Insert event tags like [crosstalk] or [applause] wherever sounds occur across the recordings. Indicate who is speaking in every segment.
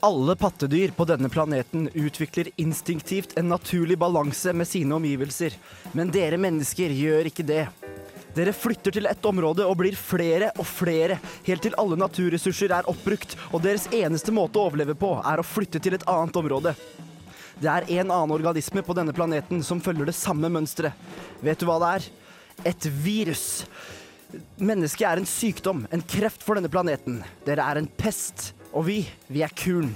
Speaker 1: Alle pattedyr på denne planeten utvikler instinktivt en naturlig balanse med sine omgivelser, men dere mennesker gjør ikke det. Dere flytter til ett område og blir flere og flere, helt til alle naturressurser er oppbrukt, og deres eneste måte å overleve på er å flytte til et annet område. Det er en annen organisme på denne planeten som følger det samme mønsteret. Vet du hva det er? Et virus. Mennesket er en sykdom, en kreft for denne planeten. Dere er en pest. Og vi, vi er kuren.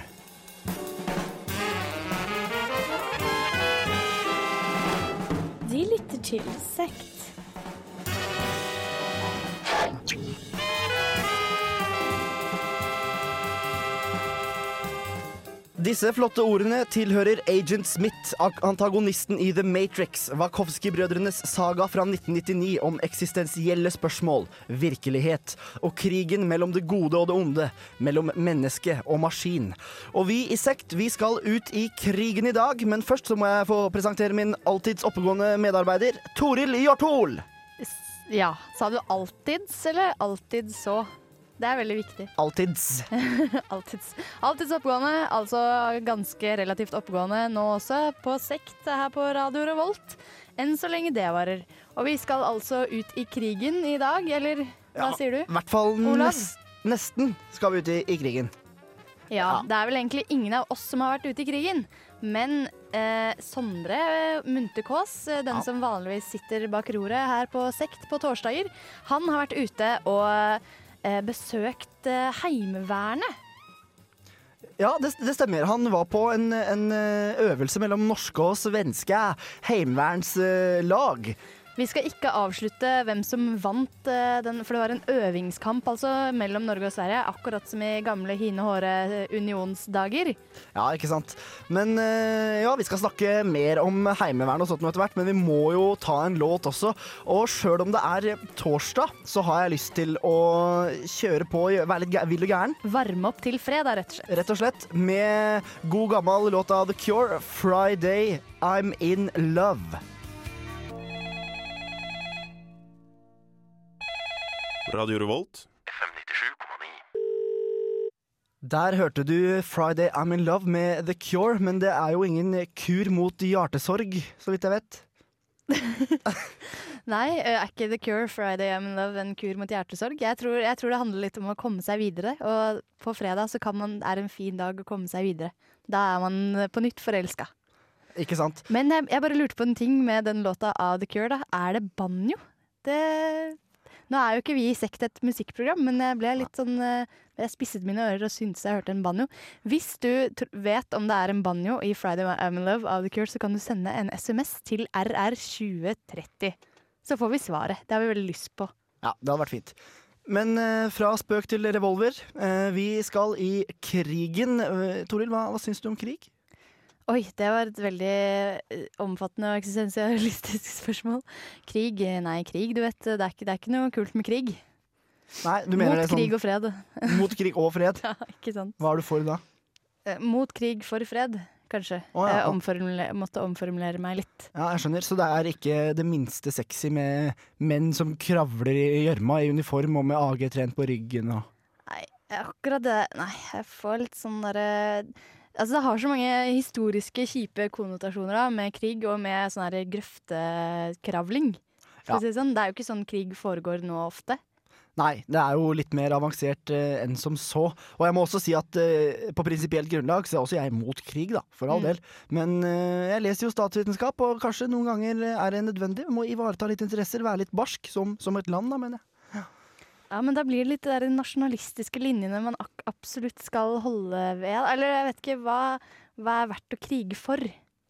Speaker 2: De lytter til Sekt.
Speaker 1: Disse flotte ordene tilhører Agent Smith, antagonisten i The Matrix, Wachowski-brødrenes saga fra 1999 om eksistensielle spørsmål, virkelighet og krigen mellom det gode og det onde, mellom menneske og maskin. Og vi i Sekt vi skal ut i krigen i dag, men først så må jeg få presentere min alltids oppegående medarbeider, Toril Hjorthol.
Speaker 3: Ja. Sa du alltids, eller alltid så? Det er veldig viktig. [laughs]
Speaker 1: Alltids.
Speaker 3: Alltids. Alltids oppegående, altså ganske relativt oppegående nå også, på sekt her på Radio Revolt. Enn så lenge det varer. Og vi skal altså ut i krigen i dag, eller hva
Speaker 1: Ja.
Speaker 3: sier du?
Speaker 1: I hvert fall
Speaker 3: Olav?
Speaker 1: nes nesten skal vi ut i, i krigen.
Speaker 3: Ja,
Speaker 1: Ja.
Speaker 3: det er vel egentlig ingen av oss som har vært ute i krigen. Men eh, Sondre Munterkås, eh, den
Speaker 1: Ja.
Speaker 3: som vanligvis sitter bak roret her på Sekt på torsdager, han har vært ute og besøkt eh, Heimevernet.
Speaker 1: Ja, det, det stemmer. Han var på en, en eh, øvelse mellom norske og svenske heimevernslag.
Speaker 3: Vi skal ikke avslutte hvem som vant eh, den, for det var en øvingskamp altså, mellom Norge og Sverige, akkurat som i gamle hine håre unionsdager.
Speaker 1: Ja, ikke sant. Men eh, ja, vi skal snakke mer om heimevern og sånt etter hvert, men vi må jo ta en låt også. Og sjøl om det er torsdag, så har jeg lyst til å kjøre på, være litt vill og gæren.
Speaker 3: Varme opp til fredag, rett og slett.
Speaker 1: Rett og slett med god gammel låt av The Cure, 'Friday I'm In Love'.
Speaker 4: Radio Revolt.
Speaker 1: Der hørte du 'Friday I'm In Love' med The Cure, men det er jo ingen kur mot hjertesorg, så vidt jeg vet. [laughs]
Speaker 3: Nei, er ikke The Cure Friday I'm in Love en kur mot hjertesorg? Jeg tror, jeg tror det handler litt om å komme seg videre. Og på fredag så kan man, er det en fin dag å komme seg videre. Da er man på nytt forelska.
Speaker 1: Ikke sant?
Speaker 3: Men jeg, jeg bare lurte på en ting med den låta av The Cure. da. Er det banjo? Det Nå er jo ikke vi i Sekt et musikkprogram, men jeg ble litt sånn eh, Jeg spisset mine ører og syntes jeg hørte en banjo. Hvis du vet om det er en banjo i Friday I'm in Love av The Cure, så kan du sende en SMS til RR2030. Så får vi svaret. Det har vi veldig lyst på.
Speaker 1: Ja, det hadde vært fint. Men eh, fra spøk til revolver. Eh, vi skal i krigen. Toril, hva, hva syns du om krig?
Speaker 3: Oi, det var et veldig eh, omfattende og eksistensialistisk [laughs] spørsmål. Krig? eh, Nei, krig, du vet. Det er ikke, det er ikke noe kult med krig.
Speaker 1: Nei, du mener
Speaker 3: Mot
Speaker 1: det sånn
Speaker 3: krig og fred. [laughs]
Speaker 1: mot krig og fred?
Speaker 3: Ja, ikke sant.
Speaker 1: Hva er du for da?
Speaker 3: Eh, Mot krig for fred, kanskje.
Speaker 1: Oh, ja.
Speaker 3: Jeg omformule måtte omformulere meg litt.
Speaker 1: Ja, jeg skjønner. Så det er ikke det minste sexy med menn som kravler i gjørma i uniform og med AG trent på ryggen og
Speaker 3: Nei, akkurat det Nei, jeg får litt sånn derre Altså, det har så mange historiske, kjipe konnotasjoner da, med krig og med sånn her grøftekravling.
Speaker 1: Ja.
Speaker 3: si det sånn. Det er jo ikke sånn krig foregår nå ofte.
Speaker 1: Nei, det er jo litt mer avansert eh, enn som så. Og jeg må også si at eh, på prinsipielt grunnlag så er også jeg mot krig, da, for all
Speaker 3: Mm.
Speaker 1: del. Men eh, jeg leser jo statsvitenskap, og kanskje noen ganger er det nødvendig. Vi må ivareta litt interesser, være litt barsk som, som et land, da, mener jeg.
Speaker 3: Ja, men da blir det litt de nasjonalistiske linjene man absolutt skal holde ved. Eller jeg vet ikke, hva, hva er verdt å krige for?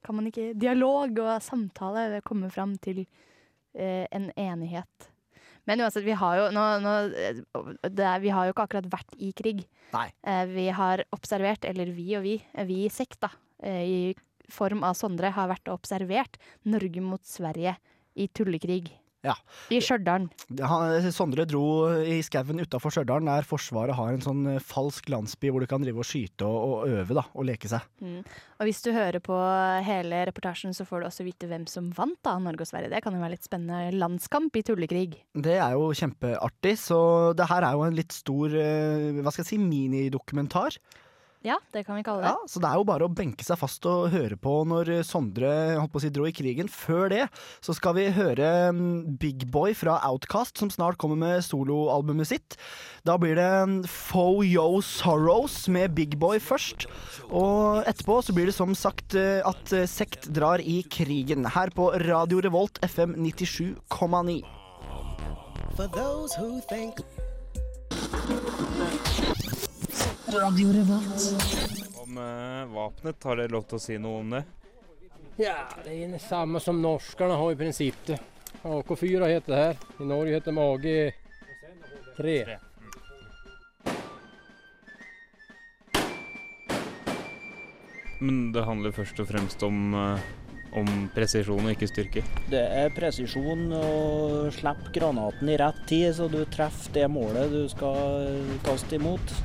Speaker 3: Kan man ikke Dialog og samtale komme fram til eh, en enighet? Men uansett, vi har jo nå, nå, eh, det er, Vi har jo ikke akkurat vært i krig.
Speaker 1: Nei.
Speaker 3: Eh, vi har observert, eller vi og vi, eh, vi i sekt, da, eh, i form av Sondre, har vært og observert Norge mot Sverige i tullekrig.
Speaker 1: Ja.
Speaker 3: I Stjørdal.
Speaker 1: Sondre dro i skauen utafor Stjørdal, der Forsvaret har en sånn eh, falsk landsby hvor du kan drive og skyte og, og øve da, og leke seg.
Speaker 3: Mm. Og hvis du hører på hele reportasjen, så får du også vite hvem som vant da, Norge og Sverige. Det kan jo være litt spennende. Landskamp i tullekrig.
Speaker 1: Det er jo kjempeartig, så det her er jo en litt stor eh, hva skal jeg si, minidokumentar.
Speaker 3: Ja, det kan vi kalle det.
Speaker 1: Ja, så det er jo bare å benke seg fast og høre på når Sondre holdt på å si, dro i krigen. Før det så skal vi høre mm, Big Boy fra Outcast, som snart kommer med soloalbumet sitt. Da blir det mm, Fo Yo Sorrows med Big Boy først. Og etterpå så blir det som sagt eh, at eh, Sekt drar i krigen. Her på Radio Revolt FM 97,9.
Speaker 5: For those who think
Speaker 6: Om eh, vapnet, har dere lov til å si noe om det?
Speaker 7: Ja, det er det samme som norskene har i prinsippet. AK4 heter det her. I Norge heter Mage 3.
Speaker 6: Men det handler først og fremst om, eh, om presisjon og ikke styrke.
Speaker 8: Det er presisjon og slipp granaten i rett tid, så du treffer det målet du skal kaste imot.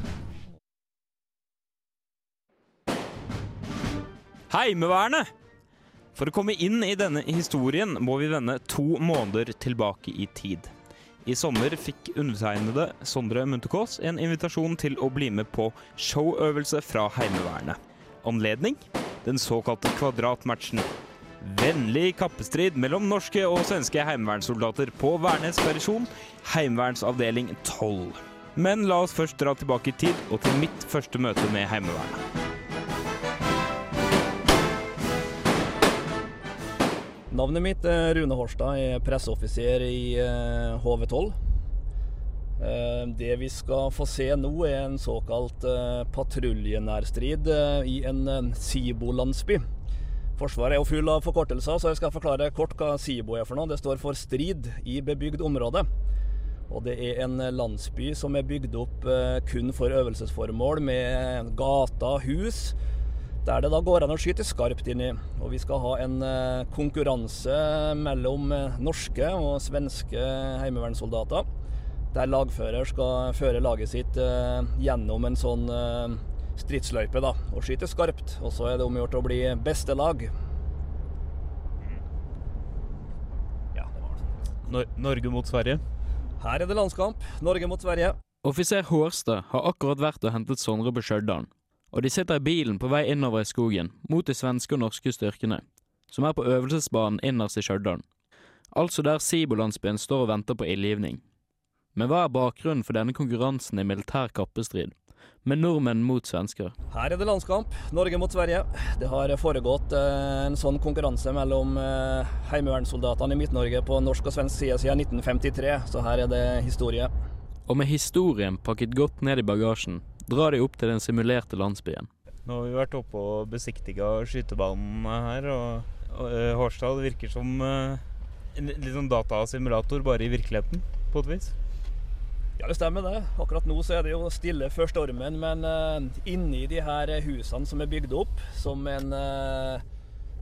Speaker 6: Heimevernet! For å komme inn i denne historien må vi vende to måneder tilbake i tid. I sommer fikk undertegnede Sondre Munterkaas en invitasjon til å bli med på showøvelse fra Heimevernet. Anledning? Den såkalte kvadratmatchen. Vennlig kappestrid mellom norske og svenske heimevernssoldater på Værnes Ferrisjon, heimevernsavdeling 12. Men la oss først dra tilbake i tid og til mitt første møte med Heimevernet.
Speaker 9: Navnet mitt er Rune Horstad, er presseoffiser i eh, HV12. Eh, Det vi skal få se nå, er en såkalt eh, patruljenærstrid eh, i en eh, SIBO-landsby. Forsvaret er jo full av forkortelser, så jeg skal forklare kort hva SIBO er for noe. Det står for Strid i bebygd område. Og det er en landsby som er bygd opp eh, kun for øvelsesformål, med gater, hus, der det da går an å skyte skarpt inni. Og vi skal ha en eh, konkurranse mellom eh, norske og svenske heimevernssoldater. Der lagfører skal føre laget sitt eh, gjennom en sånn stridsløype da, og skyte skarpt. Og så er det omgjort å bli beste lag. Ja, det var det.
Speaker 6: Nor Norge mot Sverige.
Speaker 9: Her er det landskamp. Norge mot Sverige.
Speaker 10: Offiser Hårstad har akkurat vært og hentet Sondre på Stjørdal, og de sitter i bilen på vei innover i skogen mot de svenske og norske styrkene, som er på øvelsesbanen innerst i Stjørdal, altså der Sibo-landsbyen står og venter på ildgivning. Men hva er bakgrunnen for denne konkurransen i militær kappestrid, med nordmenn mot svensker?
Speaker 9: Her er det landskamp. Norge mot Sverige. Det har foregått eh, en sånn konkurranse mellom eh, heimevernssoldatene i Midt-Norge på norsk og svensk side siden 1953, så her er det historie.
Speaker 10: Og med historien pakket godt ned i bagasjen, drar de opp til den simulerte landsbyen.
Speaker 6: Nå har vi vært oppe og besiktiga skytebanen her, og, og eh, Hårstad virker som uh, en litt sånn datasimulator, bare i virkeligheten, på et vis.
Speaker 9: Ja, det stemmer det. Akkurat nå så er det jo stille før stormen, men uh, inni de her husene som er bygd opp som en, uh,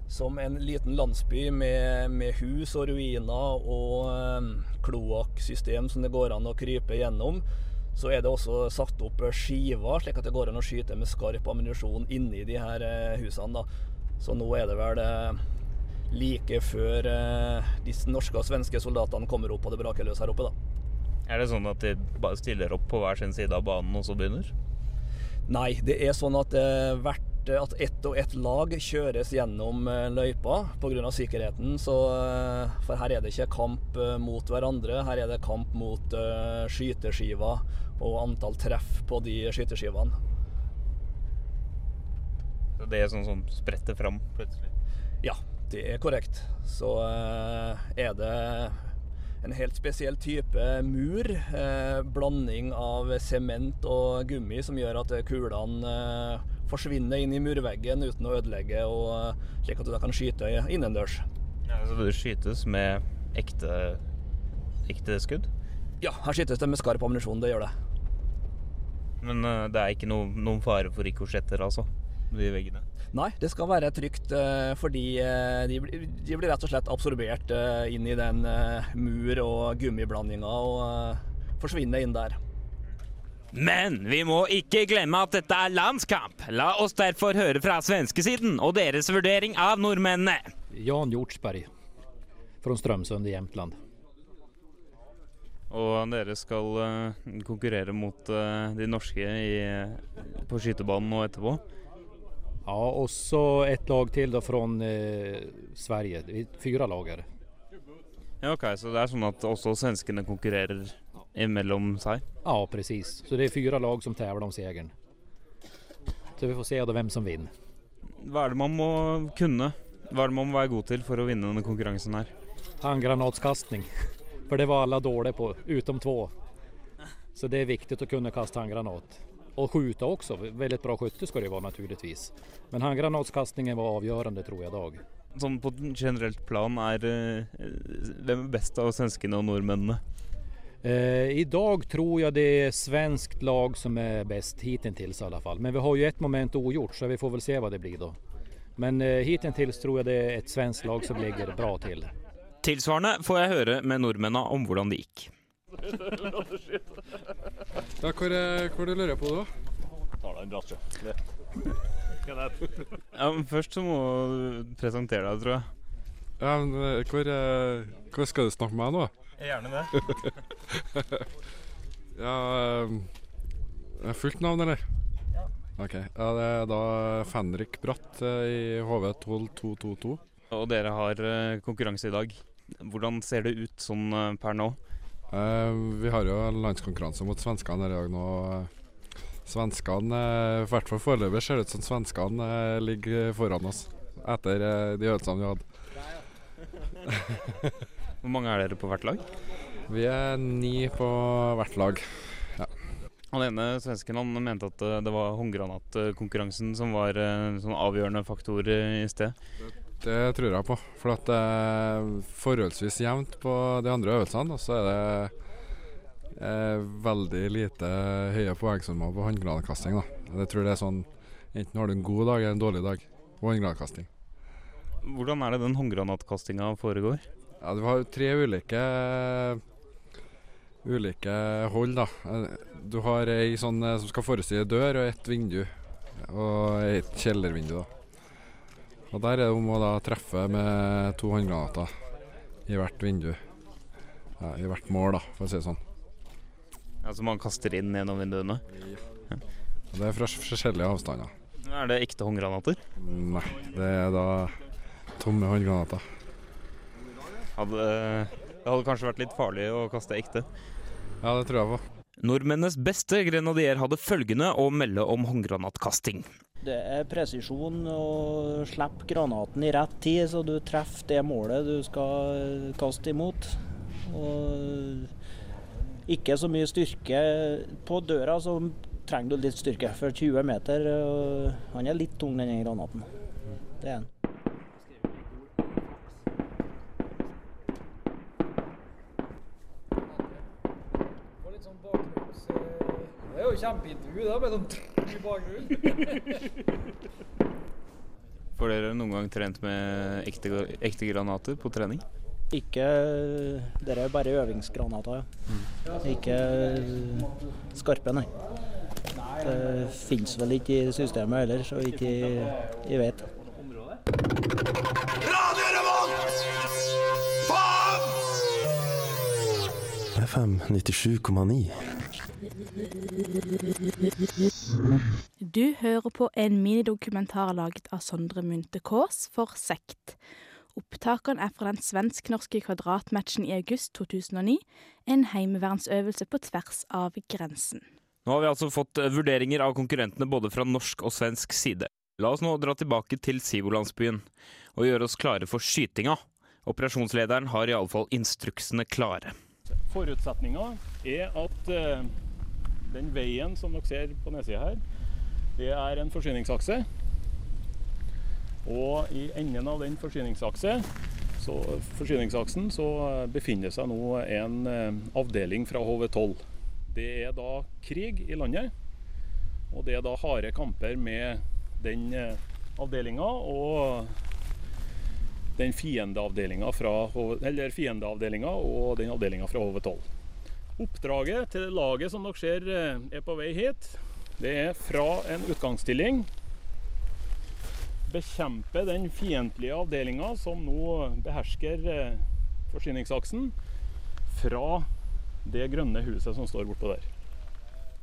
Speaker 9: som en liten landsby med, med hus og ruiner og uh, kloakksystem som det går an å krype gjennom, så er det også satt opp skiver, slik at det går an å skyte med skarp ammunisjon inni de her eh, husene. da. Så nå er det vel eh, like før eh, de norske og svenske soldatene kommer opp og det braker løs her oppe, da.
Speaker 6: Er det sånn at de bare stiller opp på hver sin side av banen og så begynner?
Speaker 9: Nei, det er sånn at, eh, hvert, at ett og ett lag kjøres gjennom eh, løypa pga. sikkerheten. Så, eh, for her er det ikke kamp eh, mot hverandre, her er det kamp mot eh, skyteskiver og antall treff på de skyteskivene.
Speaker 6: Så det er sånn som spretter fram plutselig?
Speaker 9: Ja, det er korrekt. Så er det en helt spesiell type mur. Eh, blanding av sement og gummi som gjør at kulene eh, forsvinner inn i murveggen uten å ødelegge, og, eh, slik at du da kan skyte innendørs.
Speaker 6: Ja, så det skytes med ekte, ekte skudd?
Speaker 9: Ja, her skytes det med skarp ammunisjon, det gjør det.
Speaker 6: Men eh, det er ikke no, noen fare for rikosjetter, altså? de veggene?
Speaker 9: Nei, det skal være trygt eh, fordi de, blir- de blir rett og slett absorbert inn i den mur- og gummiblandinga og forsvinner inn der.
Speaker 6: Men vi må ikke glemme at dette er landskamp. La oss derfor høre fra svenskesiden og deres vurdering av nordmennene.
Speaker 11: Jan Hjortsberg fra Strømsund i Jämtland.
Speaker 6: Og dere skal uh, konkurrere mot uh, de norske i, på skytebanen nå etterpå.
Speaker 11: Ja, og så et lag til da fra uh, Sverige. Fire lag det.
Speaker 6: Ja, ok, Så det er sånn at også svenskene konkurrerer imellom seg?
Speaker 11: Ja, precis. Så det är fyra lag som tävlar om segern. Så vi får se då vem som vinner.
Speaker 6: Hva er det man må kunne? Hva er det man må være god til for å vinne denne konkurransen her?
Speaker 11: Handgranatskastning. For det var alle dårlige på, utom två. Så det er viktig å kunne kaste handgranat. Og skyte også. Veldig bra skytte skal det være, naturligvis. Men handgranatskastningen var avgjørende, tror jeg, i dag.
Speaker 6: Sånn på generelt plan er eh, Hvem er best av svenskene og nordmennene?
Speaker 11: Eh, dag tror jeg det er svenskt lag som er best, hittills i alle fall. Men vi har jo ett moment ugjort, så vi får vel se hva det blir da. Men eh, hittills tror jeg det er et svenskt lag som ligger bra til.
Speaker 6: Tilsvarende får jeg høre med nordmennene om hvordan det gikk.
Speaker 12: Ja, hvor, er- hvor du lurer på da?
Speaker 13: Tar deg en brasse.
Speaker 6: Ja, men Først så må du presentere deg, tror jeg.
Speaker 12: Ja, men eh, hvor, eh, hvor skal du snakke med meg nå?
Speaker 6: Gjerne det. [laughs]
Speaker 12: ja eh, er Fullt navn, eller? Ja. Ok. Ja, det er da Fenrik Bratt eh, i HV12222.
Speaker 6: Og dere har eh, konkurranse i dag. Hvordan ser det ut sånn eh, per nå?
Speaker 12: Eh, vi har jo landskonkurranse mot svenskene her i dag nå. Svenskene, i hvert fall foreløpig, ser det ut som svenskene ligger foran oss etter de øvelsene vi hadde.
Speaker 6: Hvor mange er dere på hvert lag?
Speaker 12: Vi er ni på hvert lag. Ja.
Speaker 6: Han ene svensken han mente at eh, det var håndgranatkonkurransen som var eh, en sånn avgjørende faktor eh, i sted.
Speaker 12: Det tror jeg på. For at det er forholdsvis jevnt på de andre øvelsene. Og så er det eh, veldig lite høye poengsummer på håndgranatkasting. da. Jeg tror det er sånn Enten har du en god dag eller en dårlig dag på håndgranatkasting.
Speaker 6: Hvordan er det den håndgranatkastinga foregår?
Speaker 12: Ja, Du har tre ulike ulike hold. da. Du har ei sånn eh, som skal forestille dør og et vindu. Og et kjellervindu. da. Og Der er det om å da treffe med to håndgranater i hvert vindu. Ja, I hvert mål, da, for å si det sånn.
Speaker 6: Altså man kaster inn gjennom vinduene?
Speaker 12: Og Det er fra forskjellige avstander.
Speaker 6: Er det ekte håndgranater?
Speaker 12: Nei, det er da tomme håndgranater.
Speaker 6: Hadde, det hadde kanskje vært litt farlig å kaste ekte?
Speaker 12: Ja, det tror jeg på.
Speaker 6: Nordmennenes beste grenadier hadde følgende å melde om håndgranatkasting.
Speaker 8: Det er presisjon og slipp granaten i rett tid, så du treffer det målet du skal kaste imot. Og ikke så mye styrke. På døra så trenger du litt styrke. For 20 meter og Han er litt tung, denne granaten. Det er han.
Speaker 14: Jo kjempeintervju da, med sånn i bakgrunnen. [laughs]
Speaker 6: Får dere noen gang trent med ekte, ekte granater på trening?
Speaker 8: Ikke Dere er bare øvingsgranater, ja. Ikke skarpe, nei. Det fins vel ikke i systemet heller, så ikke jeg vet.
Speaker 5: FM 97,9.
Speaker 2: Du hører på en minidokumentar laget av Sondre Munthe Kaas for Sekt. Opptakene er fra den svensk-norske kvadratmatchen i august 2009, en heimevernsøvelse på tvers av grensen.
Speaker 6: Nå har vi altså fått eh, vurderinger av konkurrentene både fra norsk og svensk side. La oss nå dra tilbake til Sivolandsbyen og gjøre oss klare for skytinga. Operasjonslederen har iallfall instruksene klare.
Speaker 13: Forutsetninga er at eh, den veien som dere ser på nedsida her, det er en forsyningsakse. Og i enden av den forsyningsakse, så, forsyningsaksen så befinner seg nå en eh, avdeling fra HV12. Det er da krig i landet, og det er da harde kamper med den eh, avdelinga og den fiendeavdelinga og den avdelinga fra HV12. Oppdraget til laget som dere ser eh, er på vei hit, det er fra en utgangsstilling bekjempe den fiendtlige avdelinga som nå behersker eh, forsyningsaksen, fra det grønne huset som står bortpå der.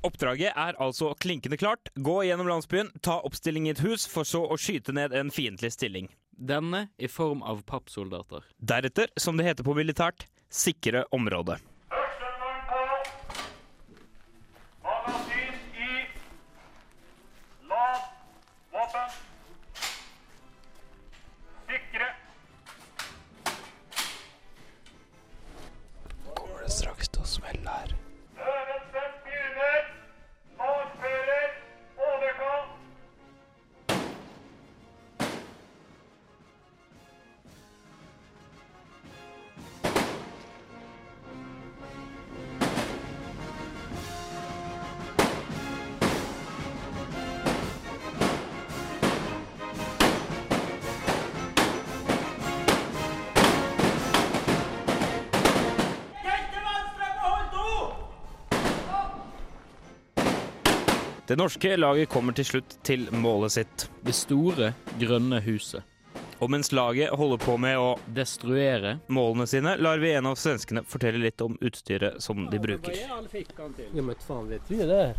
Speaker 6: Oppdraget er altså klinkende klart. Gå gjennom landsbyen, ta oppstilling i et hus, for så å skyte ned en fiendtlig stilling.
Speaker 10: Denne i form av pappsoldater.
Speaker 6: Deretter, som det heter på militært, sikre området.
Speaker 5: Det
Speaker 6: norske laget kommer til slutt til målet sitt.
Speaker 10: Det store, grønne huset.
Speaker 6: Og mens laget holder på med å
Speaker 10: destruere
Speaker 6: målene sine, lar vi en av svenskene fortelle litt om utstyret som de bruker.
Speaker 7: Ja men faen vet vi det där.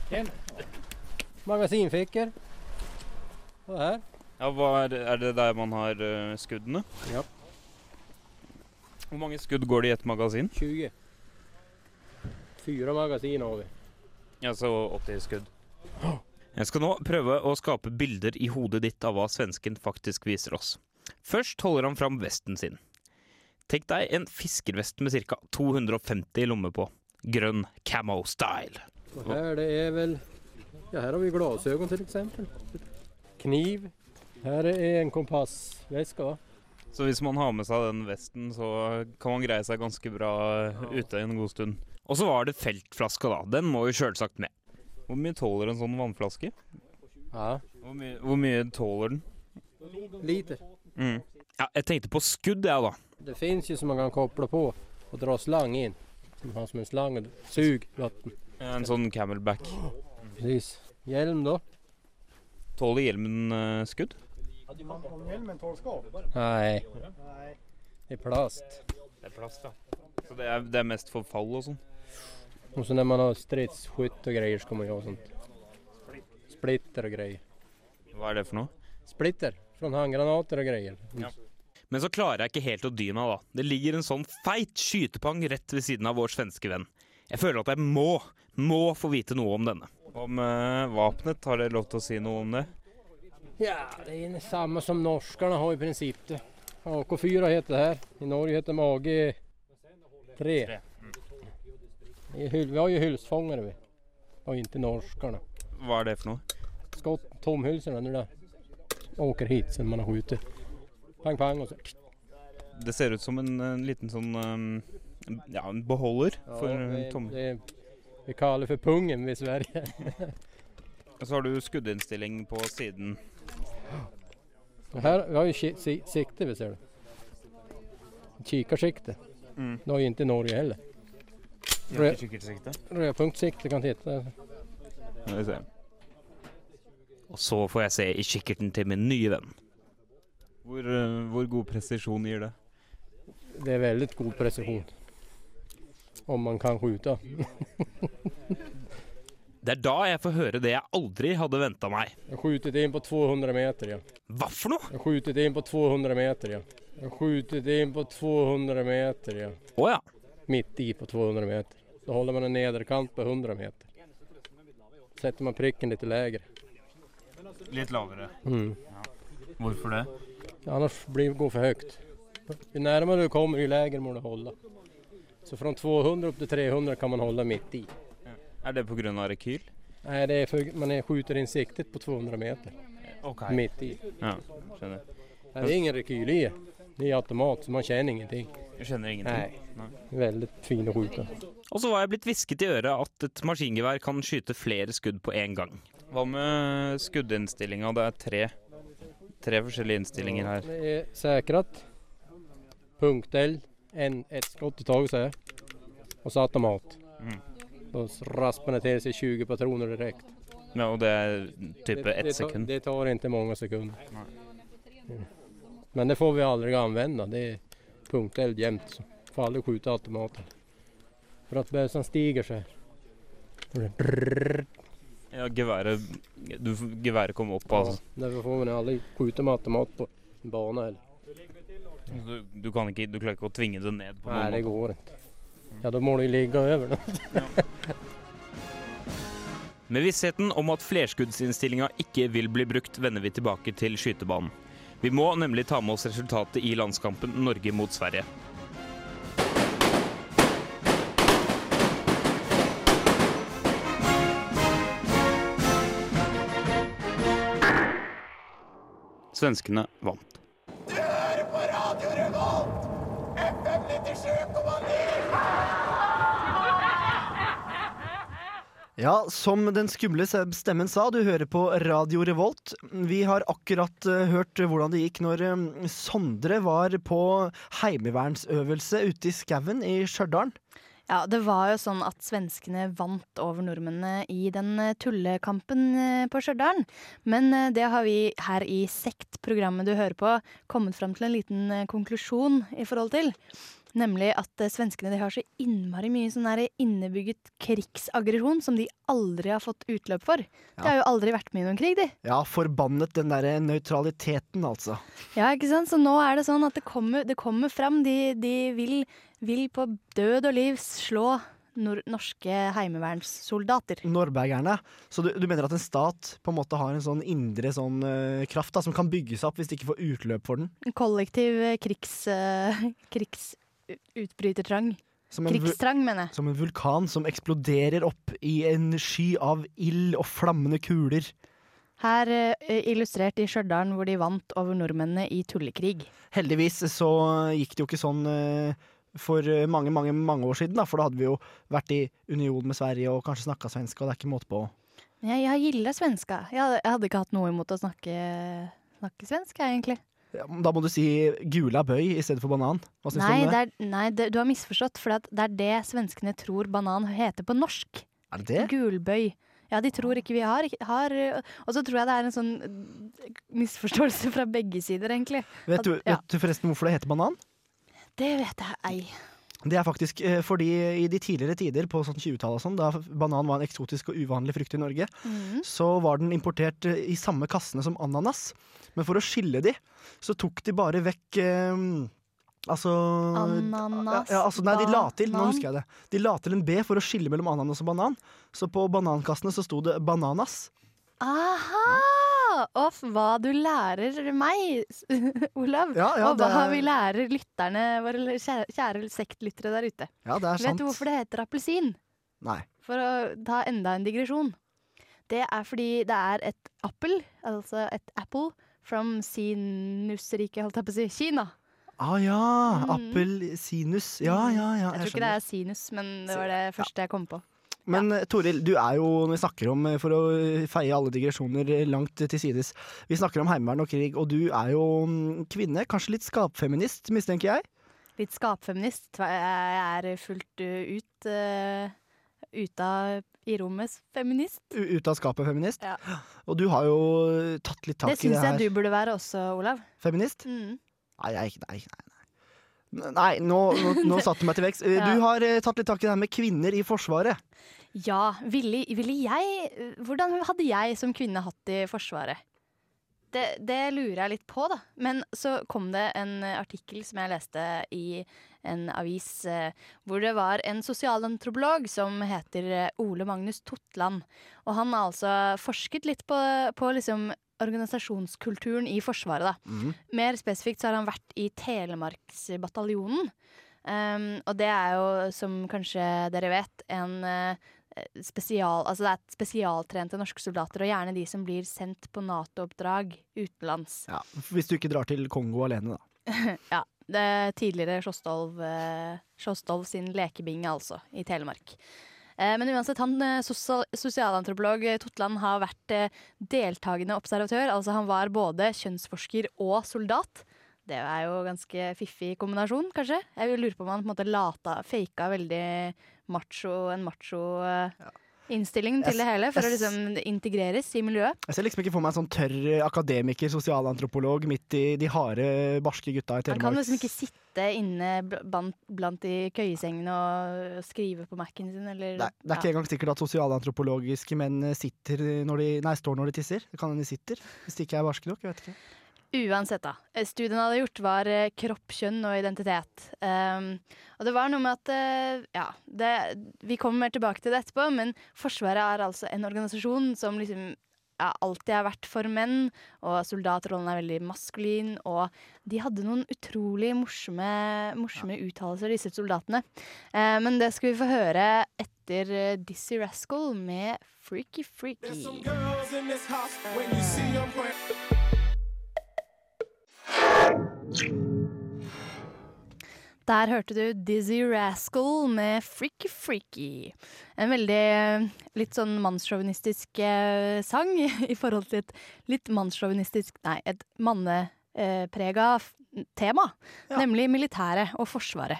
Speaker 7: Og her. här.
Speaker 6: Ja, hva er, er det der man har uh, skuddene?
Speaker 7: Ja.
Speaker 6: Hvor mange skudd går det i et magasin?
Speaker 7: 20. Fire magasin har vi.
Speaker 6: Ja, så 80 skudd. Jeg skal nå prøve å skape bilder i hodet ditt av hva svensken faktisk viser oss. Først holder han fram vesten sin. Tenk deg en fiskervest med ca. 250 lommer på. Grønn camo style.
Speaker 7: Og her det er vel ja her har vi glasögon til eksempel. Kniv. Her er en kompassveske.
Speaker 6: Så hvis man har med seg den vesten, så kan man greie seg ganske bra ute en god stund. Og så var det feltflaska, da. Den må jo sjølsagt med. Hvor mye tåler en sånn vannflaske?
Speaker 7: Ja.
Speaker 6: Hvor mye, hvor mye tåler den?
Speaker 7: Liter.
Speaker 6: Mm. Ja, jeg tenkte på skudd, jeg, da.
Speaker 7: Det fins jo som man kan koppla på og dra slang inn. Som har som en slang och sug Ja,
Speaker 6: En sånn camelback.
Speaker 7: Precis. Hjelm, da?
Speaker 6: Tåler hjelmen uh, skudd?
Speaker 14: Nei. hjelmen?
Speaker 7: Nej. Det er plast.
Speaker 6: Det er plast, ja. Så det er, det er mest for fall og sånn?
Speaker 7: Och så när man har stridsskytt och grejer så man jag ha sånt. Splitter och grejer.
Speaker 6: Hva er det for noe?
Speaker 7: Splitter från handgranater och grejer.
Speaker 6: Men så klarer jeg ikke helt å dy meg, da. Det ligger en sånn feit skytepang rett ved siden av vår svenske venn. Jeg føler at jeg må, må få vite noe om denne. Om uh, våpenet, har dere lov til å si noe om det?
Speaker 7: Ja, det är samma som norskarna har i prinsippet. AK4 heter det här. I Norge heter de AG3. Är Vi har ju hylsfångare vi. Och inte norskarna.
Speaker 6: Hva er det for noe?
Speaker 7: Skott, tomhylsorna när det åker hit sen man har skjutit. Pang pang och så.
Speaker 6: Det ser ut som en, en liten sånn um, Ja, en beholder for
Speaker 7: Ja,
Speaker 6: eh,
Speaker 7: det,
Speaker 6: tom...
Speaker 7: det, vi kallar det för pungen i Sverige. [laughs]
Speaker 6: Så har du skuddinnstilling på siden.
Speaker 7: Her, här, vi har ju sikte vi ser du. Kikarsikte.
Speaker 6: Mm.
Speaker 7: Det har ju inte Norge heller.
Speaker 6: Ikke kikkertsikte?
Speaker 7: Rödpunktssikte kan titta.
Speaker 6: Skal vi se. Og så får jeg se i kikkerten til min nye venn. Hvor, eh, hvor god presisjon gir det?
Speaker 7: Det är väldigt god precision. Om man kan skjuta. [laughs]
Speaker 6: Det er da jeg får høre det jeg aldri hadde venta meg.
Speaker 7: Jag har skjutit in på 200 meter ja.
Speaker 6: Hva for noe?
Speaker 7: Jeg har skjutit in på 200 meter ja. Jag har skjutit in på 200 meter ja.
Speaker 6: Å ja.
Speaker 7: Mitt i på 200 meter. Då håller man en nederkant på 100 meter. Setter man pricken litt lägre.
Speaker 6: Litt lavere.
Speaker 7: Mm.
Speaker 6: Hvorfor det?
Speaker 7: Annars blir det går för högt. Ju närmare du kommer ju lägre må du hålla. Så fra 200 opp til 300 kan man holde mitt i.
Speaker 6: Er det pga. rekyl?
Speaker 7: Nei, det er för, man är, skjuter in siktet på 200 meter.
Speaker 6: Okay.
Speaker 7: Mitt i.
Speaker 6: Ja, skjønner.
Speaker 7: Det er ingen rekyl i. Det er automat så man kjenner ingenting.
Speaker 6: Jeg skjønner ingenting.
Speaker 7: Nei. Väldigt fin att skjuta.
Speaker 6: Og så var jeg blitt hvisket i øret at et maskingevær kan skyte flere skudd på én gang. Hva med skuddinnstillinga? Det er tre, tre forskjellige innstillinger her.
Speaker 7: Det er säkrat. Punktel. En, et skudd i taket, og så automat.
Speaker 6: Mm.
Speaker 7: rasper raspar det til seg 20 patroner direkte.
Speaker 6: Ja, og det er type ett sekund.
Speaker 7: det tar ikke mange sekunder. Nei. Men det får vi aldri anvende. Det är punkteld jämt. För att bössan stiger så här. Och det brrrr.
Speaker 6: Ja, geværet du, Geværet kommer opp, altså.
Speaker 7: Därför får man aldrig skjuta med automat på en bana heller.
Speaker 6: Du, du, kan ikke, du klarer ikke å tvinge det ned på noen
Speaker 7: det går ikke. Ja, da må du ligge over, da. [laughs]
Speaker 6: Med vissheten om at flerskuddsinnstillinga ikke vil bli brukt, vender vi tilbake til skytebanen. Vi må nemlig ta med oss resultatet i landskampen Norge mot Sverige. Svenskene vant.
Speaker 5: Du hører på Radio Revolt! FM 97,9!
Speaker 1: Ja, som den skumle stemmen sa, du hører på Radio Revolt. Vi har akkurat uh, hørt hvordan det gikk når eh, Sondre var på heimevernsøvelse ute i skauen i Stjørdal.
Speaker 3: Ja, det var jo sånn at svenskene vant over nordmennene i den eh, tullekampen på Stjørdal. Men det har vi her i Sekt-programmet du hører på, kommet fram til en liten konklusjon i forhold til. Nemlig at eh, svenskene de har så innmari mye sånn innebygget krigsaggresjon som de aldri har fått utløp for. De
Speaker 1: Ja.
Speaker 3: har jo aldri vært med i noen krig, de.
Speaker 1: Ja, forbannet den derre nøytraliteten, altså.
Speaker 3: Ja, ikke sant? Så nå er det sånn at det kommer, det kommer fram. De, de vil, vil på død og liv slå nor norske heimevernssoldater.
Speaker 1: Norbergerne. Så du, du mener at en stat på en måte har en sånn indre sånn uh, kraft da, som kan bygge seg opp hvis de ikke får utløp for den?
Speaker 3: En kollektiv eh, krigs... [laughs] uh, krigsutbrytertrang.
Speaker 1: En
Speaker 3: Krigstrang, mener jeg.
Speaker 1: Som en vulkan som eksploderer opp i en sky av ild og flammende kuler.
Speaker 3: Her eh, illustrert i Stjørdal, hvor de vant over nordmennene i tullekrig.
Speaker 1: Heldigvis så gikk det jo ikke sånn eh, for eh, mange, mange mange år siden, da, for da hadde vi jo vært i union med Sverige og kanskje snakka svensk, og det er ikke måte på.
Speaker 3: Jeg, jeg gilder svenska. Jeg, hadde- jeg hadde ikke hatt noe imot å snakke, snakke svensk, egentlig.
Speaker 1: Da må du si gula bøy i stedet for banan. Hva syns
Speaker 3: Nei,
Speaker 1: du om
Speaker 3: det
Speaker 1: det?
Speaker 3: er, nei det, du har misforstått, for det er det svenskene tror banan heter på norsk.
Speaker 1: Er det det?
Speaker 3: Gulbøy. Ja, de tror ikke vi har, har Og så tror jeg det er en sånn misforståelse fra begge sider, egentlig.
Speaker 1: Vet
Speaker 3: At-
Speaker 1: du,
Speaker 3: ja,
Speaker 1: vet du forresten hvorfor det heter banan?
Speaker 3: det vet jeg ei.
Speaker 1: Det er faktisk eh, fordi i de tidligere tider, på sånn 20-tallet og sånn, da banan var en eksotisk og uvanlig frukt i Norge,
Speaker 3: mm.
Speaker 1: så var den importert eh, i samme kassene som ananas. Men for å skille de, så tok de bare vekk eh, Altså
Speaker 3: Ananas,
Speaker 1: ja, ja, altså, Nei, de la til Nå husker jeg det. De la til en B for å skille mellom ananas og banan. Så på banankassene så sto det bananas.
Speaker 3: Aha! Off, hva du lærer meg, [laughs] Olav.
Speaker 1: Ja, ja,
Speaker 3: og hva
Speaker 1: er-
Speaker 3: vi lærer lytterne, våre kjære, sektlyttere der ute.
Speaker 1: Ja, det er
Speaker 3: Vet
Speaker 1: sant.
Speaker 3: du hvorfor det heter appelsin?
Speaker 1: Nei.
Speaker 3: For å ta enda en digresjon. Det er fordi det er et appel, altså et apple, from sinusriket, holdt jeg på å si, Kina.
Speaker 1: Ah ja,
Speaker 3: Mm.
Speaker 1: appelsinus. Ja, ja, ja.
Speaker 3: jeg tror ikke det er sinus, men det var det første jeg kom på.
Speaker 1: Men ja. Toril, du er jo, når vi snakker om, eh, for å feie alle digresjoner eh, langt til sides, vi snakker om heimevern og krig, og du er jo mm, kvinne, kanskje litt skapfeminist, mistenker jeg?
Speaker 3: Litt skapfeminist. Jeg er fullt ut uh, ute av i rommet feminist.
Speaker 1: U ut av skapet feminist.
Speaker 3: Ja.
Speaker 1: Og du har jo eh, tatt litt tak
Speaker 3: Det
Speaker 1: i det
Speaker 3: syns jeg du burde være også, Olav.
Speaker 1: Feminist?
Speaker 3: Mm.
Speaker 1: Nei, nei, nei. nei. Nei, nå, nå, nå satte du meg til vekst. Eh, [laughs]
Speaker 3: Ja.
Speaker 1: Du har eh, tatt litt tak i det her med kvinner i Forsvaret.
Speaker 3: Ja, ville, ville jeg Hvordan hadde jeg som kvinne hatt det i Forsvaret? Det, det lurer jeg litt på, da. Men så kom det en artikkel som jeg leste i en avis, eh, hvor det var en sosialantropolog som heter eh, Ole Magnus Totland. Og han har altså forsket litt på, på liksom organisasjonskulturen i Forsvaret, da.
Speaker 1: Mhm.
Speaker 3: Mer spesifikt så har han vært i Telemarksbataljonen. Um, og det er jo, som kanskje dere vet, en uh, spesial... Altså det er spesialtrente norske soldater, og gjerne de som blir sendt på Nato-oppdrag utenlands.
Speaker 1: Ja, hvis du ikke drar til Kongo alene, da. [laughs]
Speaker 3: ja. Det er tidligere Sjåstolv, uh, Sjåstolv sin lekebinge, altså, i Telemark. Eh, men uansett, han eh, sosialantropolog eh, Totland har vært deltakende observatør. Altså han var både kjønnsforsker og soldat. Det er jo ganske fiffig kombinasjon, kanskje. Jeg lurer på om han på en måte lata, faka veldig macho, en macho ja. innstilling til
Speaker 1: Jeg
Speaker 3: det hele, for å
Speaker 1: jeg
Speaker 3: liksom integreres i miljøet.
Speaker 1: Jeg ser liksom ikke for meg en sånn tørr akademiker, sosialantropolog, midt i de harde, barske gutta i Telemark.
Speaker 3: Han kan liksom ikke sitte inne blant, blant i køyesengene og skrive på Mac-en sin, eller
Speaker 1: Det er, det er ikke engang sikkert at sosialantropologiske menn sitter når de, nei, står når de tisser. Det kan hende de sitter, hvis de ikke er barske nok. Jeg vet ikke.
Speaker 3: Uansett, da. Eh, Studien hadde gjort, var eh, kropp, kjønn og identitet. Um, og det var noe med at eh, Ja, det, vi kommer mer tilbake til det etterpå, men Forsvaret er altså en organisasjon som liksom ja, alltid har vært for menn, og soldatrollen er veldig maskulin. Og de hadde noen utrolig morsomme, morsomme uttalelser, disse soldatene. Eh, men det skal vi få høre etter eh, Dizzie Rascal med Freaky Freaky.
Speaker 5: When you.
Speaker 3: Der hørte du Dizzy Rascal med Freaky Freaky. En veldig eh, litt sånn mannssjåvinistisk eh, sang [laughs] i forhold til et litt mannssjåvinistisk Nei, et manneprega f- tema. Nemlig militæret og Forsvaret.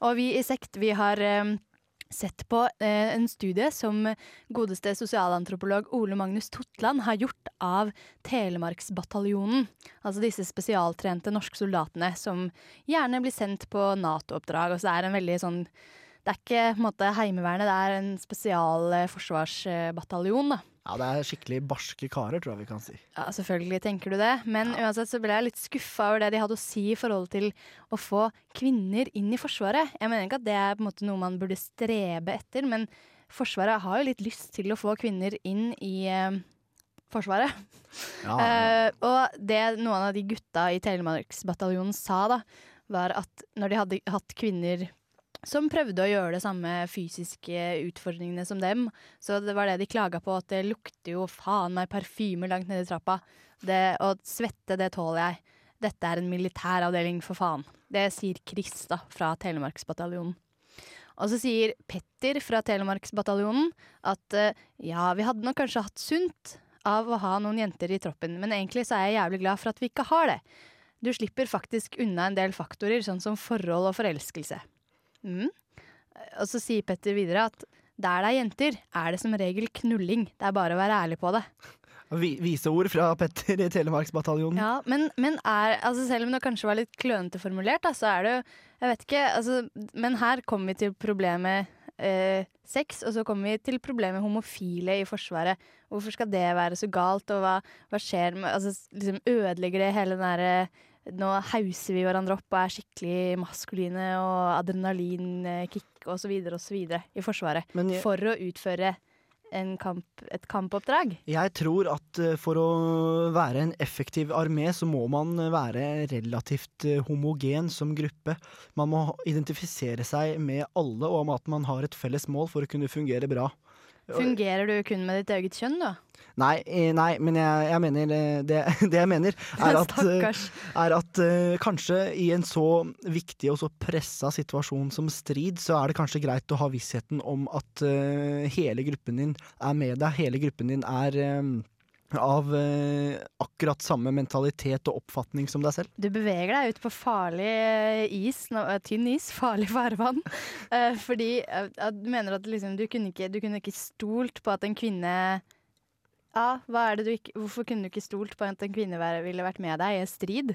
Speaker 3: Og vi i Sekt, vi har eh, sett på eh, en studie som godeste sosialantropolog Ole Magnus Totland har gjort av Telemarksbataljonen. Altså disse spesialtrente norske soldatene som gjerne blir sendt på Nato-oppdrag. Og så er det en veldig sånn Det er ikke på en måte Heimevernet, det er en spesial eh, forsvarsbataljon, da.
Speaker 1: Ja, det er skikkelig barske karer, tror jeg vi kan si.
Speaker 3: Ja, selvfølgelig tenker du det, men uansett så ble jeg litt skuffa over det de hadde å si i forhold til å få kvinner inn i Forsvaret. Jeg mener ikke at det er på en måte noe man burde strebe etter, men Forsvaret har jo litt lyst til å få kvinner inn i eh, Forsvaret.
Speaker 1: Ja,
Speaker 3: uh, og det noen av de gutta i Telemarksbataljonen sa, da, var at når de hadde hatt kvinner som prøvde å gjøre det samme fysiske utfordringene som dem. Så det var det de klaga på, at det lukter jo faen meg parfyme langt nede i trappa. Det, å svette, det tåler jeg. Dette er en militæravdeling, for faen. Det sier Chris da, fra Telemarksbataljonen. Og så sier Petter fra Telemarksbataljonen at eh, ja, vi hadde nok kanskje hatt sunt av å ha noen jenter i troppen, men egentlig så er jeg jævlig glad for at vi ikke har det. Du slipper faktisk unna en del faktorer, sånn som forhold og forelskelse. Mm. Og så sier Petter videre at der det er jenter, er det som regel knulling. Det er bare å være ærlig på det.
Speaker 1: Vise Viseord fra Petter i Telemarksbataljonen.
Speaker 3: Ja, men, men er, altså selv om det kanskje var litt klønete formulert, da, så er det jo Jeg vet ikke, altså, men her kommer vi til problemet eh, sex, og så kommer vi til problemet homofile i Forsvaret. Hvorfor skal det være så galt, og hva, hva skjer med altså, liksom Ødelegger det hele den derre Nå hauser vi hverandre opp og er skikkelig maskuline og adrenalinkick osv. osv. i Forsvaret.
Speaker 1: Jeg-
Speaker 3: For å utføre en kamp, et kampoppdrag.
Speaker 1: Jeg tror at eh, for å være en effektiv armé, så må man være relativt eh, homogen som gruppe. Man må identifisere seg med alle, og om at man har et felles mål for å kunne fungere bra.
Speaker 3: Fungerer du kun med ditt eget kjønn, da?
Speaker 1: Nei, eh, nei men jeg, jeg mener eh, det, [laughs] det jeg mener, er at, eh, er at uh, kanskje i en så viktig og så pressa situasjon som strid, så er det kanskje greit å ha vissheten om at uh, hele gruppen din er med deg. Hele gruppen din er eh, av eh, akkurat samme mentalitet og oppfatning som deg selv.
Speaker 3: Du beveger deg ut på farlig eh, is, nå- eh, tynn is, [laughs] farlig farvann. Eh, fordi at du mener at liksom, du, kunne ikke, du kunne ikke stolt på at en kvinne Ja, hva er det du ikke Hvorfor kunne du ikke stolt på at en kvinne være- ville vært med deg i en strid?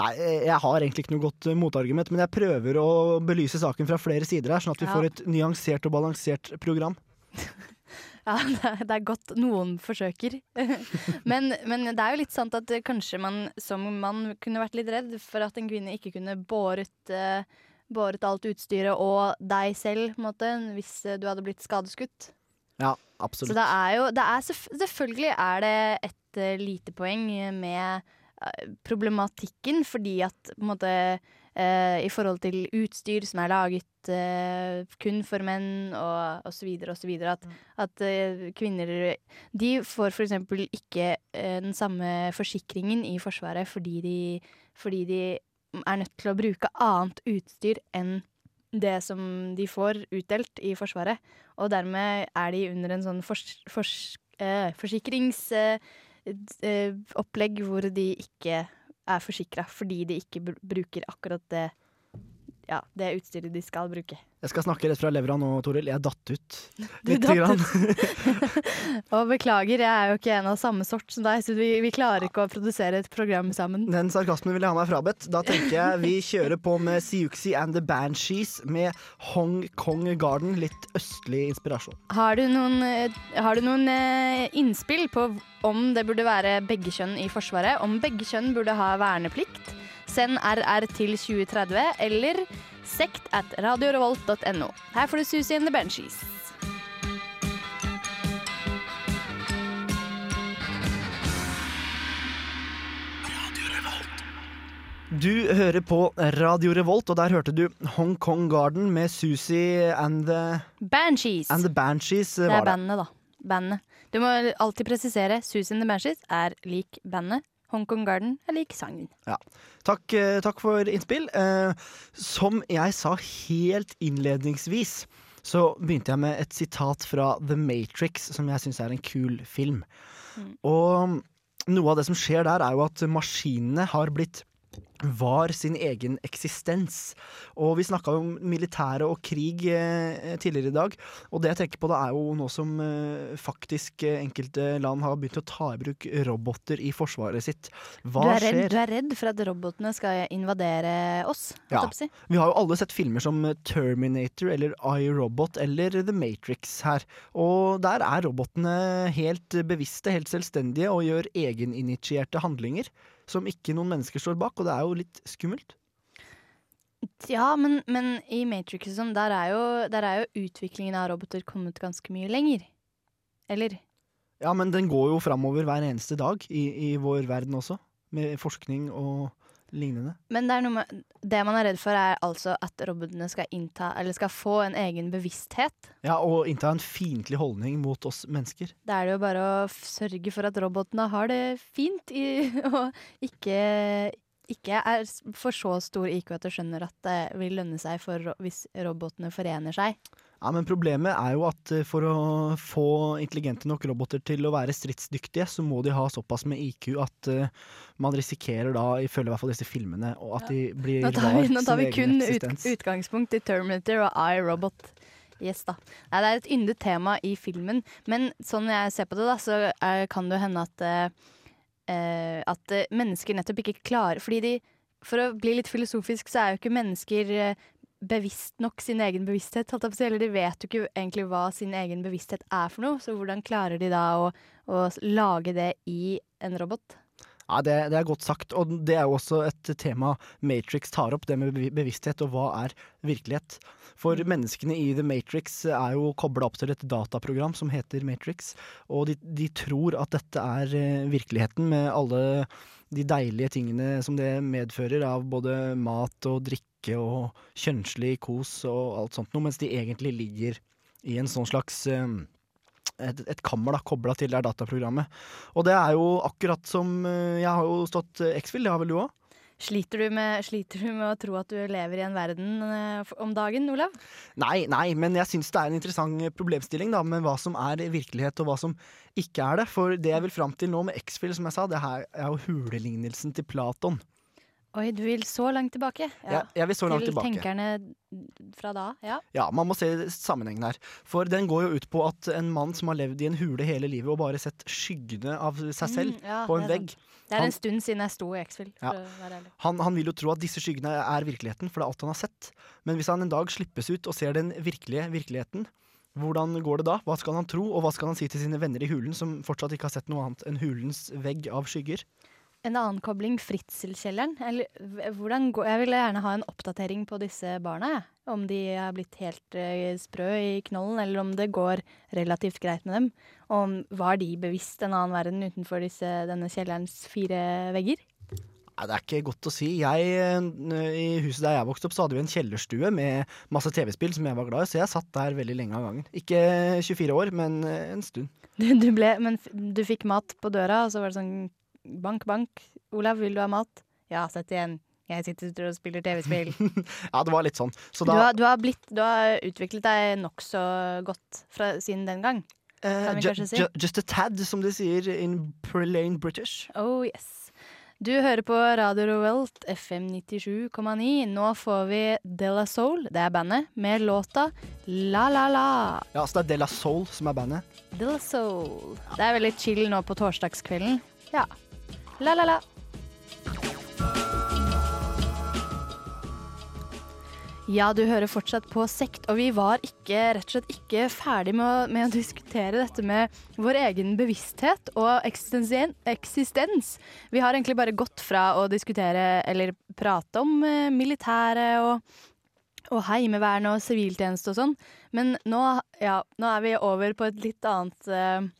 Speaker 1: Nei, jeg har egentlig ikke noe godt motargument, men jeg prøver å belyse saken fra flere sider her, sånn at vi
Speaker 3: Ja.
Speaker 1: får et nyansert og balansert program.
Speaker 3: Ja, [laughs] det er, godt noen forsøker. [laughs] men, men det er jo litt sant at kanskje man som mann kunne vært litt redd for at en kvinne ikke kunne båret, eh, båret alt utstyret og deg selv, måte, hvis eh, du hadde blitt skadeskutt.
Speaker 1: Ja, absolutt.
Speaker 3: Så det er jo det er Selvfølgelig er det et eh, lite poeng med problematikken, fordi at på en måte i forhold til utstyr som er laget eh, kun for menn, og, osv., så videre og at, at eh, kvinner De får for eksempel ikke eh, den samme forsikringen i Forsvaret fordi de, fordi de er nødt til å bruke annet utstyr enn det som de får utdelt i Forsvaret. Og dermed er de under en sånn fors, fors, eh, forsikringsopplegg hvor de ikke er forsikra fordi de ikke bruker akkurat det, ja, det utstyret de skal bruke.
Speaker 1: Jeg skal snakke rett fra levra nå, Toril. Jeg datt ut.
Speaker 3: Du
Speaker 1: Lite
Speaker 3: datt
Speaker 1: grann.
Speaker 3: Og [laughs] beklager, jeg er jo ikke en av samme sort som deg, så vi, vi klarer ikke å produsere et program sammen.
Speaker 1: Den sarkasmen vil jeg ha meg frabedt. Da tenker jeg vi kjører på med Siuxi and the Banshees med Hong Kong Garden. Litt østlig inspirasjon.
Speaker 3: Har du noen, har du noen eh, innspill på om det burde være begge kjønn i Forsvaret? Om begge kjønn burde ha verneplikt? Send RR til 2030 eller sekt at radiorevolt.no. Her får du Susie and the Banshees.
Speaker 1: Du hører på Radio Revolt, og der hørte du Hong Kong Garden med Susie and the
Speaker 3: Banshees.
Speaker 1: And the Banshees.
Speaker 3: Det er bandet, da. Bandet. Du må alltid presisere. Susie and the Banshees er lik bandet. Hong Kong Garden er lik sangen.
Speaker 1: Ja. Takk, eh, takk for innspill. Eh, som jeg sa helt innledningsvis, så begynte jeg med et sitat fra The Matrix, som jeg syns er en kul film. Og noe av det som skjer der, er jo at maskinene har blitt var sin egen eksistens. Og vi snakka om militære og krig eh, tidligere i dag. Og det jeg tenker på da er jo nå som eh, faktisk eh, enkelte land har begynt å ta i bruk roboter i forsvaret sitt. Hva
Speaker 3: Du er, redd,
Speaker 1: skjer?
Speaker 3: du er redd for at robotene skal invadere oss?
Speaker 1: Ja.
Speaker 3: si.
Speaker 1: Vi har jo alle sett filmer som Terminator eller iRobot eller The Matrix her. Og der er robotene helt bevisste, helt selvstendige og gjør egeninitierte handlinger som ikke noen mennesker står bak, og det er jo litt skummelt.
Speaker 3: Ja, men, men i Matrix der, er jo- der er jo utviklingen av roboter kommet ganske mye lenger. Eller?
Speaker 1: Ja, men den går jo framover hver eneste dag i, i vår verden også, med forskning og lignende.
Speaker 3: Men det, med, det man er redd for, er altså at robotene skal innta, eller skal få en egen bevissthet.
Speaker 1: Ja, og innta en fiendtlig holdning mot oss mennesker.
Speaker 3: Da er det jo bare å sørge for at robotene har det fint, i, [laughs] og ikke, ikke er for så stor IQ at de skjønner at det vil lønne seg for, hvis robotene forener seg.
Speaker 1: Ja, men Problemet er jo at eh, for å få intelligente nok roboter til å være stridsdyktige, så må de ha såpass med IQ at uh, man risikerer da, ifølge i hvert fall disse filmene, og at de blir
Speaker 3: Nå tar vi, nå tar vi kun ut, utgangspunkt i Terminator og iRobot. Yes, da. Nei, det er et yndet tema i filmen, men sånn jeg ser på det, da, så er, kan det jo hende at, eh, eh, at eh, mennesker nettopp ikke klarer Fordi de, for å bli litt filosofisk, så er jo ikke mennesker eh, bevisst nok sin egen bevissthet. Eller de vet jo ikke egentlig hva sin egen bevissthet er for noe, så hvordan klarer de da å, å lage det i en robot?
Speaker 1: Ja, det, det er godt sagt, og det er jo også et tema Matrix tar opp, det med bevissthet og hva er virkelighet. For menneskene i The Matrix er jo kobla opp til et dataprogram som heter Matrix, og de, de tror at dette er eh, virkeligheten med alle de deilige tingene som det medfører av både mat og drikke og kjønnslig kos og alt sånt noe, mens de egentlig ligger i en sånn slags eh, et, et kammer da, kobla til det dataprogrammet. Og det er jo akkurat som eh, Jeg har jo stått eh, X-Fill, det har vel du òg?
Speaker 3: Sliter du, med, sliter du med å tro at du lever i en verden om dagen, Olav?
Speaker 1: Nei, nei, men jeg syns det er en interessant problemstilling da, med hva som er virkelighet og hva som ikke er det. For det jeg vil fram til nå med X-Fill, som jeg sa, det her er jo hulelignelsen til Platon.
Speaker 3: Oi, du vil så langt tilbake?
Speaker 1: Ja, jeg vil så langt
Speaker 3: Til
Speaker 1: tilbake.
Speaker 3: tenkerne fra da, ja.
Speaker 1: Ja, man må se sammenhengen her. For den går jo ut på at en mann som har levd i en hule hele livet og bare sett skyggene av seg selv
Speaker 3: Mm, ja,
Speaker 1: på en
Speaker 3: det
Speaker 1: vegg
Speaker 3: sant. Det er
Speaker 1: han-
Speaker 3: en stund siden jeg sto i X-Fill,
Speaker 1: Ja. Han, han vil jo tro at disse skyggene er virkeligheten, for det er alt han har sett. Men hvis han en dag slippes ut og ser den virkelige virkeligheten, hvordan går det da? Hva skal han tro, og hva skal han si til sine venner i hulen, som fortsatt ikke har sett noe annet enn hulens vegg av skygger?
Speaker 3: En annen kobling, Fritzelkjelleren. Eller, hvordan går, jeg vil gjerne ha en oppdatering på disse barna. Ja. Om de er blitt helt eh, sprø i knollen, eller om det går relativt greit med dem. Og om var de bevisst en annen verden utenfor disse, denne kjellerens fire vegger?
Speaker 1: Nei, Det er ikke godt å si. Jeg, eh, I huset der jeg vokste opp, så hadde vi en kjellerstue med masse TV-spill som jeg var glad i, så jeg satt der veldig lenge av gangen. Ikke 24 år, men eh, en stund.
Speaker 3: Du, du ble, men du fikk mat på døra, og så var det sånn bank, bank. Olav, vil du ha mat? Ja, sett igjen. Jeg sitter og spiller TV-spill. [laughs]
Speaker 1: Ja, det var litt sånn. Så
Speaker 3: Du, har, du, har blitt, du har utviklet deg nokså godt fra, siden den gang.
Speaker 1: eh,
Speaker 3: Kan vi kanskje si?
Speaker 1: ju- Just a tad, som de sier in plain British.
Speaker 3: Oh yes. Du hører på Radio Revolt FM 97,9. Nå får vi De La Soul, det er bandet, med låta La La La.
Speaker 1: Ja, så det er De La Soul som er bandet.
Speaker 3: De La Soul. Det er veldig chill nå på torsdagskvelden. Ja. La La La. Ja, du hører fortsatt på Sekt, og vi var ikke, rett og slett ikke ferdig med å, med å diskutere dette med vår egen bevissthet og eksistens. Vi har egentlig bare gått fra å diskutere eller prate om eh, militæret og, og heimevern og siviltjeneste og sånn, men nå, ja, nå er vi over på et litt annet eh,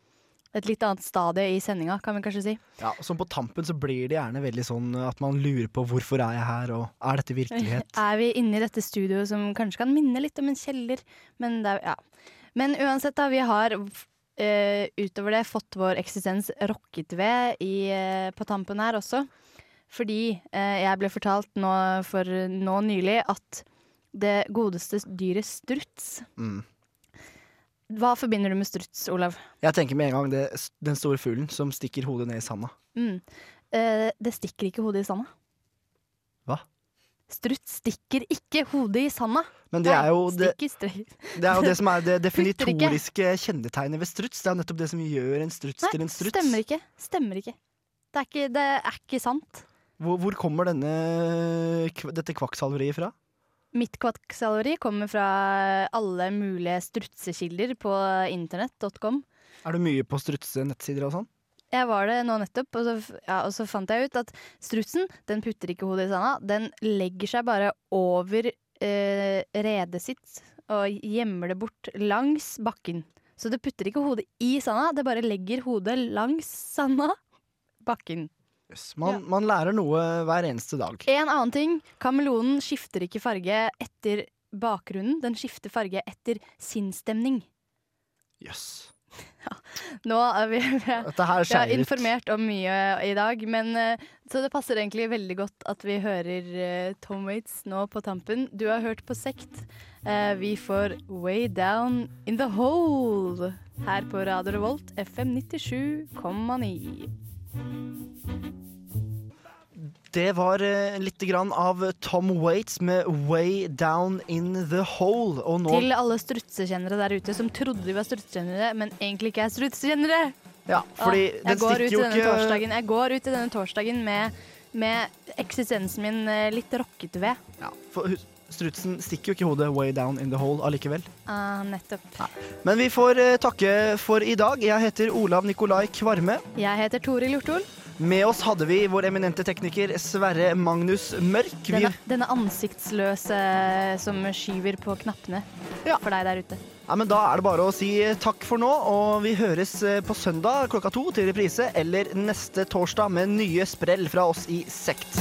Speaker 3: et litt annet stadie i sendinga, kan vi kanskje si.
Speaker 1: Ja, Som på tampen så blir det gjerne veldig sånn at man lurer på hvorfor er jeg her, og er dette virkelighet? [laughs]
Speaker 3: Er vi inne i dette studioet som kanskje kan minne litt om en kjeller, men det er, ja. Men uansett, da, vi har Uh, utover det fått vår eksistens rokket ved i, uh, på tampen her også. Fordi uh, jeg ble fortalt nå for nå nylig at det godeste dyret struts
Speaker 1: Mm.
Speaker 3: Hva forbinder du med struts, Olav?
Speaker 1: Jeg tenker med en gang det, den store fuglen som stikker hodet ned i sanda.
Speaker 3: Mm. Eh, det stikker ikke hodet i sanda.
Speaker 1: Hva?
Speaker 3: Struts stikker ikke hodet i sanda.
Speaker 1: Men det er jo det, det, er jo det som er det [laughs] definitoriske kjennetegnet ved struts. Det er nettopp det som gjør en struts til en struts.
Speaker 3: Stemmer ikke. Stemmer ikke. Det er ikke, det er ikke sant.
Speaker 1: Hvor, hvor kommer denne, dette kvakksalveriet fra?
Speaker 3: Mitt kvakksalveri kommer fra alle mulige strutsekilder på internett.com.
Speaker 1: Er du mye på strutse nettsider og sånn?
Speaker 3: Jeg var det nå nettopp, og så, ja, og så fant jeg ut at strutsen den putter ikke hodet i sanda. Den legger seg bare over eh, redet sitt og gjemmer det bort langs bakken. Så det putter ikke hodet i sanda, det bare legger hodet langs sanda, bakken.
Speaker 1: Yes. Man, man lærer noe hver eneste dag.
Speaker 3: En annen ting, kameleonen skifter ikke farge etter bakgrunnen, den skifter farge etter sinnsstemning.
Speaker 1: Jøss. [laughs]
Speaker 3: Nå er vi, vi,
Speaker 1: er,
Speaker 3: vi
Speaker 1: er
Speaker 3: informert om mye i dag, men eh, så det passer egentlig veldig godt at vi hører eh, Tom Waits nå på tampen. Du har hørt på Sekt. Eh, vi får Way Down In The Hole her på Radio Revolt, FM 97,9.
Speaker 1: Det var eh, litt av Tom Waits med 'Way Down In The Hole'.
Speaker 3: Til alle strutsekjennere der ute som trodde de var strutsekjennere, men egentlig ikke er strutsekjennere.
Speaker 1: Ja, fordi
Speaker 3: Åh,
Speaker 1: den stikker jo ikke-
Speaker 3: torsdagen, jeg går ut i denne torsdagen med, med eksistensen min eh, litt rokket ved.
Speaker 1: For hus- strutsen stikker jo ikke hodet 'way down in the hole' allikevel.
Speaker 3: Ah, nettopp.
Speaker 1: Men vi får eh, takke for i dag. Jeg heter Olav Nikolai Kvarme.
Speaker 3: Jeg heter Toril Hjortol.
Speaker 1: Med oss hadde vi vår eminente tekniker Sverre Magnus Mørk. Vi,
Speaker 3: Denne, denne ansiktsløse som skyver på knappene Ja. for deg der ute.
Speaker 1: ja, men da er det bare å si takk for nå, og vi høres eh, på søndag klokka to til reprise, eller neste torsdag med nye sprell fra oss i Sekt.